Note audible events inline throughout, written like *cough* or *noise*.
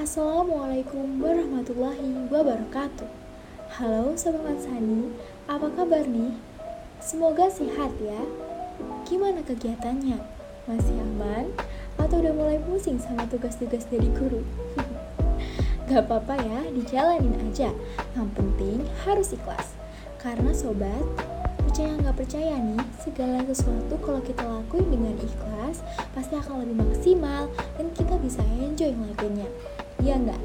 Assalamualaikum warahmatullahi wabarakatuh Halo Sobat Sani, apa kabar nih? Semoga sehat ya Gimana kegiatannya? Masih aman? Atau udah mulai pusing sama tugas-tugas dari guru? *laughs* Gak apa-apa ya, dijalanin aja Yang penting harus ikhlas Karena sobat, percaya nggak percaya nih, segala sesuatu kalau kita lakuin dengan ikhlas pasti akan lebih maksimal dan kita bisa enjoy ngelakuinnya. Iya nggak?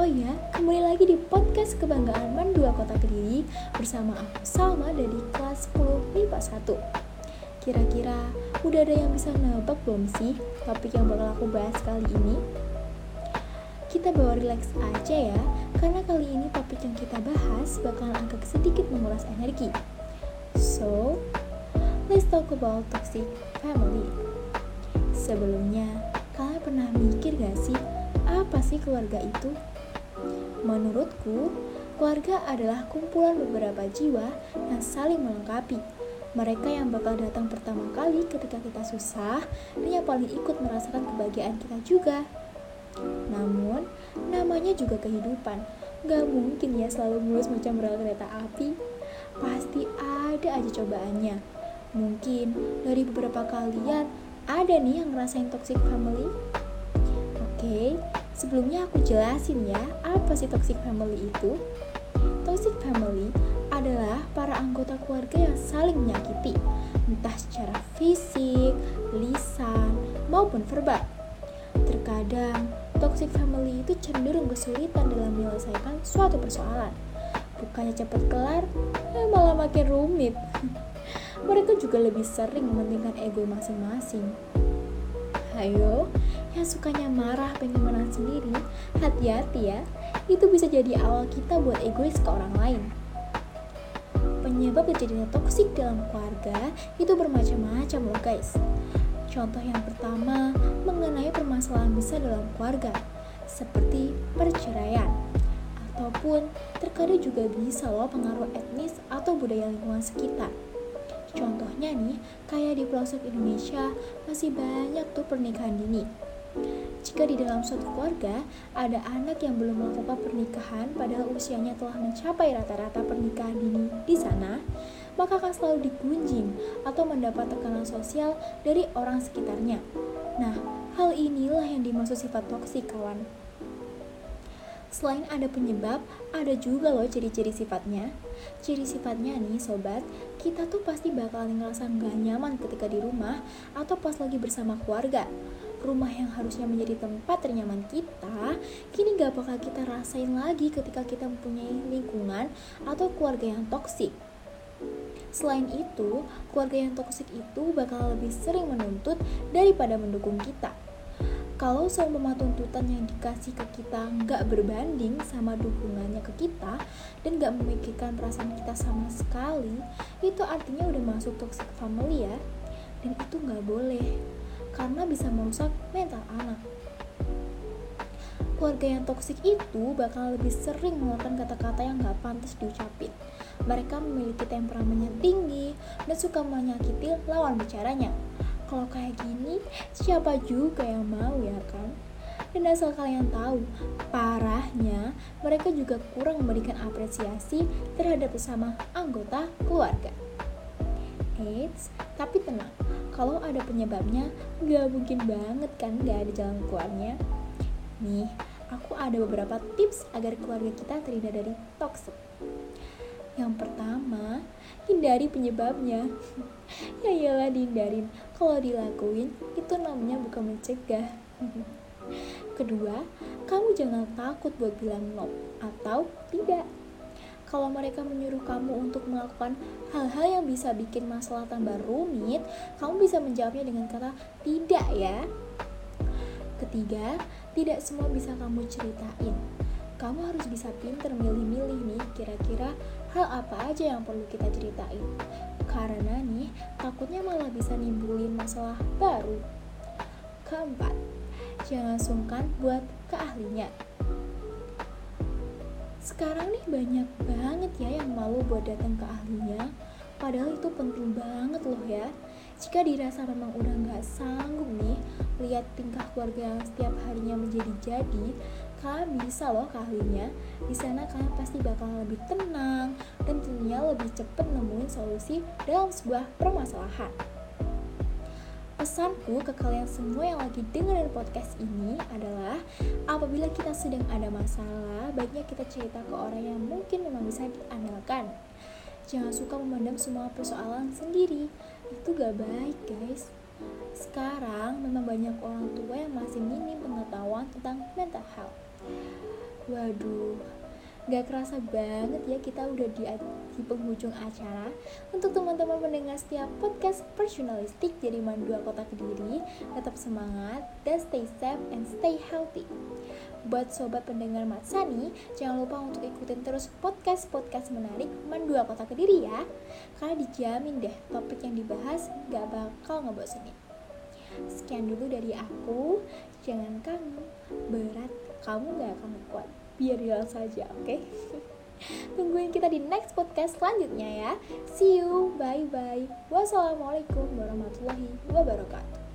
Oh iya, kembali lagi di podcast Kebanggaan Man 2 Kota Kediri bersama aku Salma dari kelas 10 MIPA 1. Kira-kira udah ada yang bisa nebak belum sih topik yang bakal aku bahas kali ini? Kita bawa relax aja ya, karena kali ini topik yang kita bahas bakalan agak sedikit menguras energi. So, let's talk about toxic family. Sebelumnya, kalian pernah mikir gak sih keluarga itu? Menurutku, keluarga adalah kumpulan beberapa jiwa yang saling melengkapi. Mereka yang bakal datang pertama kali ketika kita susah dan yang paling ikut merasakan kebahagiaan kita juga. Namun, namanya juga kehidupan. Gak mungkin ya selalu mulus macam rel kereta api. Pasti ada aja cobaannya. Mungkin dari beberapa kalian ada nih yang ngerasain toxic family. Oke, Sebelumnya aku jelasin ya, apa sih toxic family itu? Toxic family adalah para anggota keluarga yang saling menyakiti, entah secara fisik, lisan, maupun verbal. Terkadang, toxic family itu cenderung kesulitan dalam menyelesaikan suatu persoalan. Bukannya cepat kelar, eh, malah makin rumit. *laughs* Mereka juga lebih sering mementingkan ego masing-masing. Ayo, yang sukanya marah pengen menang sendiri, hati-hati ya, itu bisa jadi awal kita buat egois ke orang lain. Penyebab terjadinya toksik dalam keluarga itu bermacam-macam loh guys. Contoh yang pertama mengenai permasalahan besar dalam keluarga, seperti perceraian. Ataupun terkadang juga bisa loh pengaruh etnis atau budaya lingkungan sekitar. Contohnya nih, kayak di pelosok Indonesia masih banyak tuh pernikahan dini jika di dalam suatu keluarga ada anak yang belum melakukan pernikahan padahal usianya telah mencapai rata-rata pernikahan dini di sana, maka akan selalu digunjing atau mendapat tekanan sosial dari orang sekitarnya. Nah, hal inilah yang dimaksud sifat toksik, kawan. Selain ada penyebab, ada juga loh ciri-ciri sifatnya. Ciri sifatnya nih sobat, kita tuh pasti bakalan ngerasa gak nyaman ketika di rumah atau pas lagi bersama keluarga rumah yang harusnya menjadi tempat ternyaman kita, kini gak bakal kita rasain lagi ketika kita mempunyai lingkungan atau keluarga yang toksik. Selain itu, keluarga yang toksik itu bakal lebih sering menuntut daripada mendukung kita. Kalau semua tuntutan yang dikasih ke kita nggak berbanding sama dukungannya ke kita dan nggak memikirkan perasaan kita sama sekali, itu artinya udah masuk toxic family ya. Dan itu nggak boleh karena bisa merusak mental anak. Keluarga yang toksik itu bakal lebih sering mengeluarkan kata-kata yang gak pantas diucapin. Mereka memiliki temperamen yang tinggi dan suka menyakiti lawan bicaranya. Kalau kayak gini, siapa juga yang mau ya kan? Dan asal kalian tahu, parahnya mereka juga kurang memberikan apresiasi terhadap sesama anggota keluarga. Eits, tapi tenang, kalau ada penyebabnya, gak mungkin banget kan gak ada jalan keluarnya. Nih, aku ada beberapa tips agar keluarga kita terhindar dari toxic. Yang pertama, hindari penyebabnya. *laughs* ya iyalah dihindarin. Kalau dilakuin, itu namanya bukan mencegah. *laughs* Kedua, kamu jangan takut buat bilang no atau tidak kalau mereka menyuruh kamu untuk melakukan hal-hal yang bisa bikin masalah tambah rumit, kamu bisa menjawabnya dengan kata tidak ya. Ketiga, tidak semua bisa kamu ceritain. Kamu harus bisa pinter milih-milih nih kira-kira hal apa aja yang perlu kita ceritain. Karena nih, takutnya malah bisa nimbulin masalah baru. Keempat, jangan sungkan buat ke ahlinya sekarang nih banyak banget ya yang malu buat datang ke ahlinya padahal itu penting banget loh ya Jika dirasa memang udah nggak sanggup nih lihat tingkah keluarga yang setiap harinya menjadi jadi, kalian bisa loh kalinya. Di sana kalian pasti bakal lebih tenang tentunya lebih cepat nemuin solusi dalam sebuah permasalahan. Pesanku ke kalian semua yang lagi dengerin podcast ini adalah apabila kita sedang ada masalah, baiknya kita cerita ke orang yang mungkin memang bisa diandalkan. Jangan suka memendam semua persoalan sendiri. Itu gak baik, guys. Sekarang memang banyak orang tua yang masih minim pengetahuan tentang mental health. Waduh, Gak kerasa banget ya kita udah di, di penghujung acara. Untuk teman-teman pendengar setiap podcast personalistik dari Mandua Kota Kediri Tetap semangat dan stay safe and stay healthy. Buat sobat pendengar Matsani, jangan lupa untuk ikutin terus podcast-podcast menarik Mandua Kota Kediri ya. Karena dijamin deh topik yang dibahas gak bakal ngebosenin. Sekian dulu dari aku. Jangan kamu berat, kamu gak akan kuat biar hilang saja oke? Okay? *laughs* tungguin kita di next podcast selanjutnya ya. See you. Bye bye wassalamualaikum warahmatullahi wabarakatuh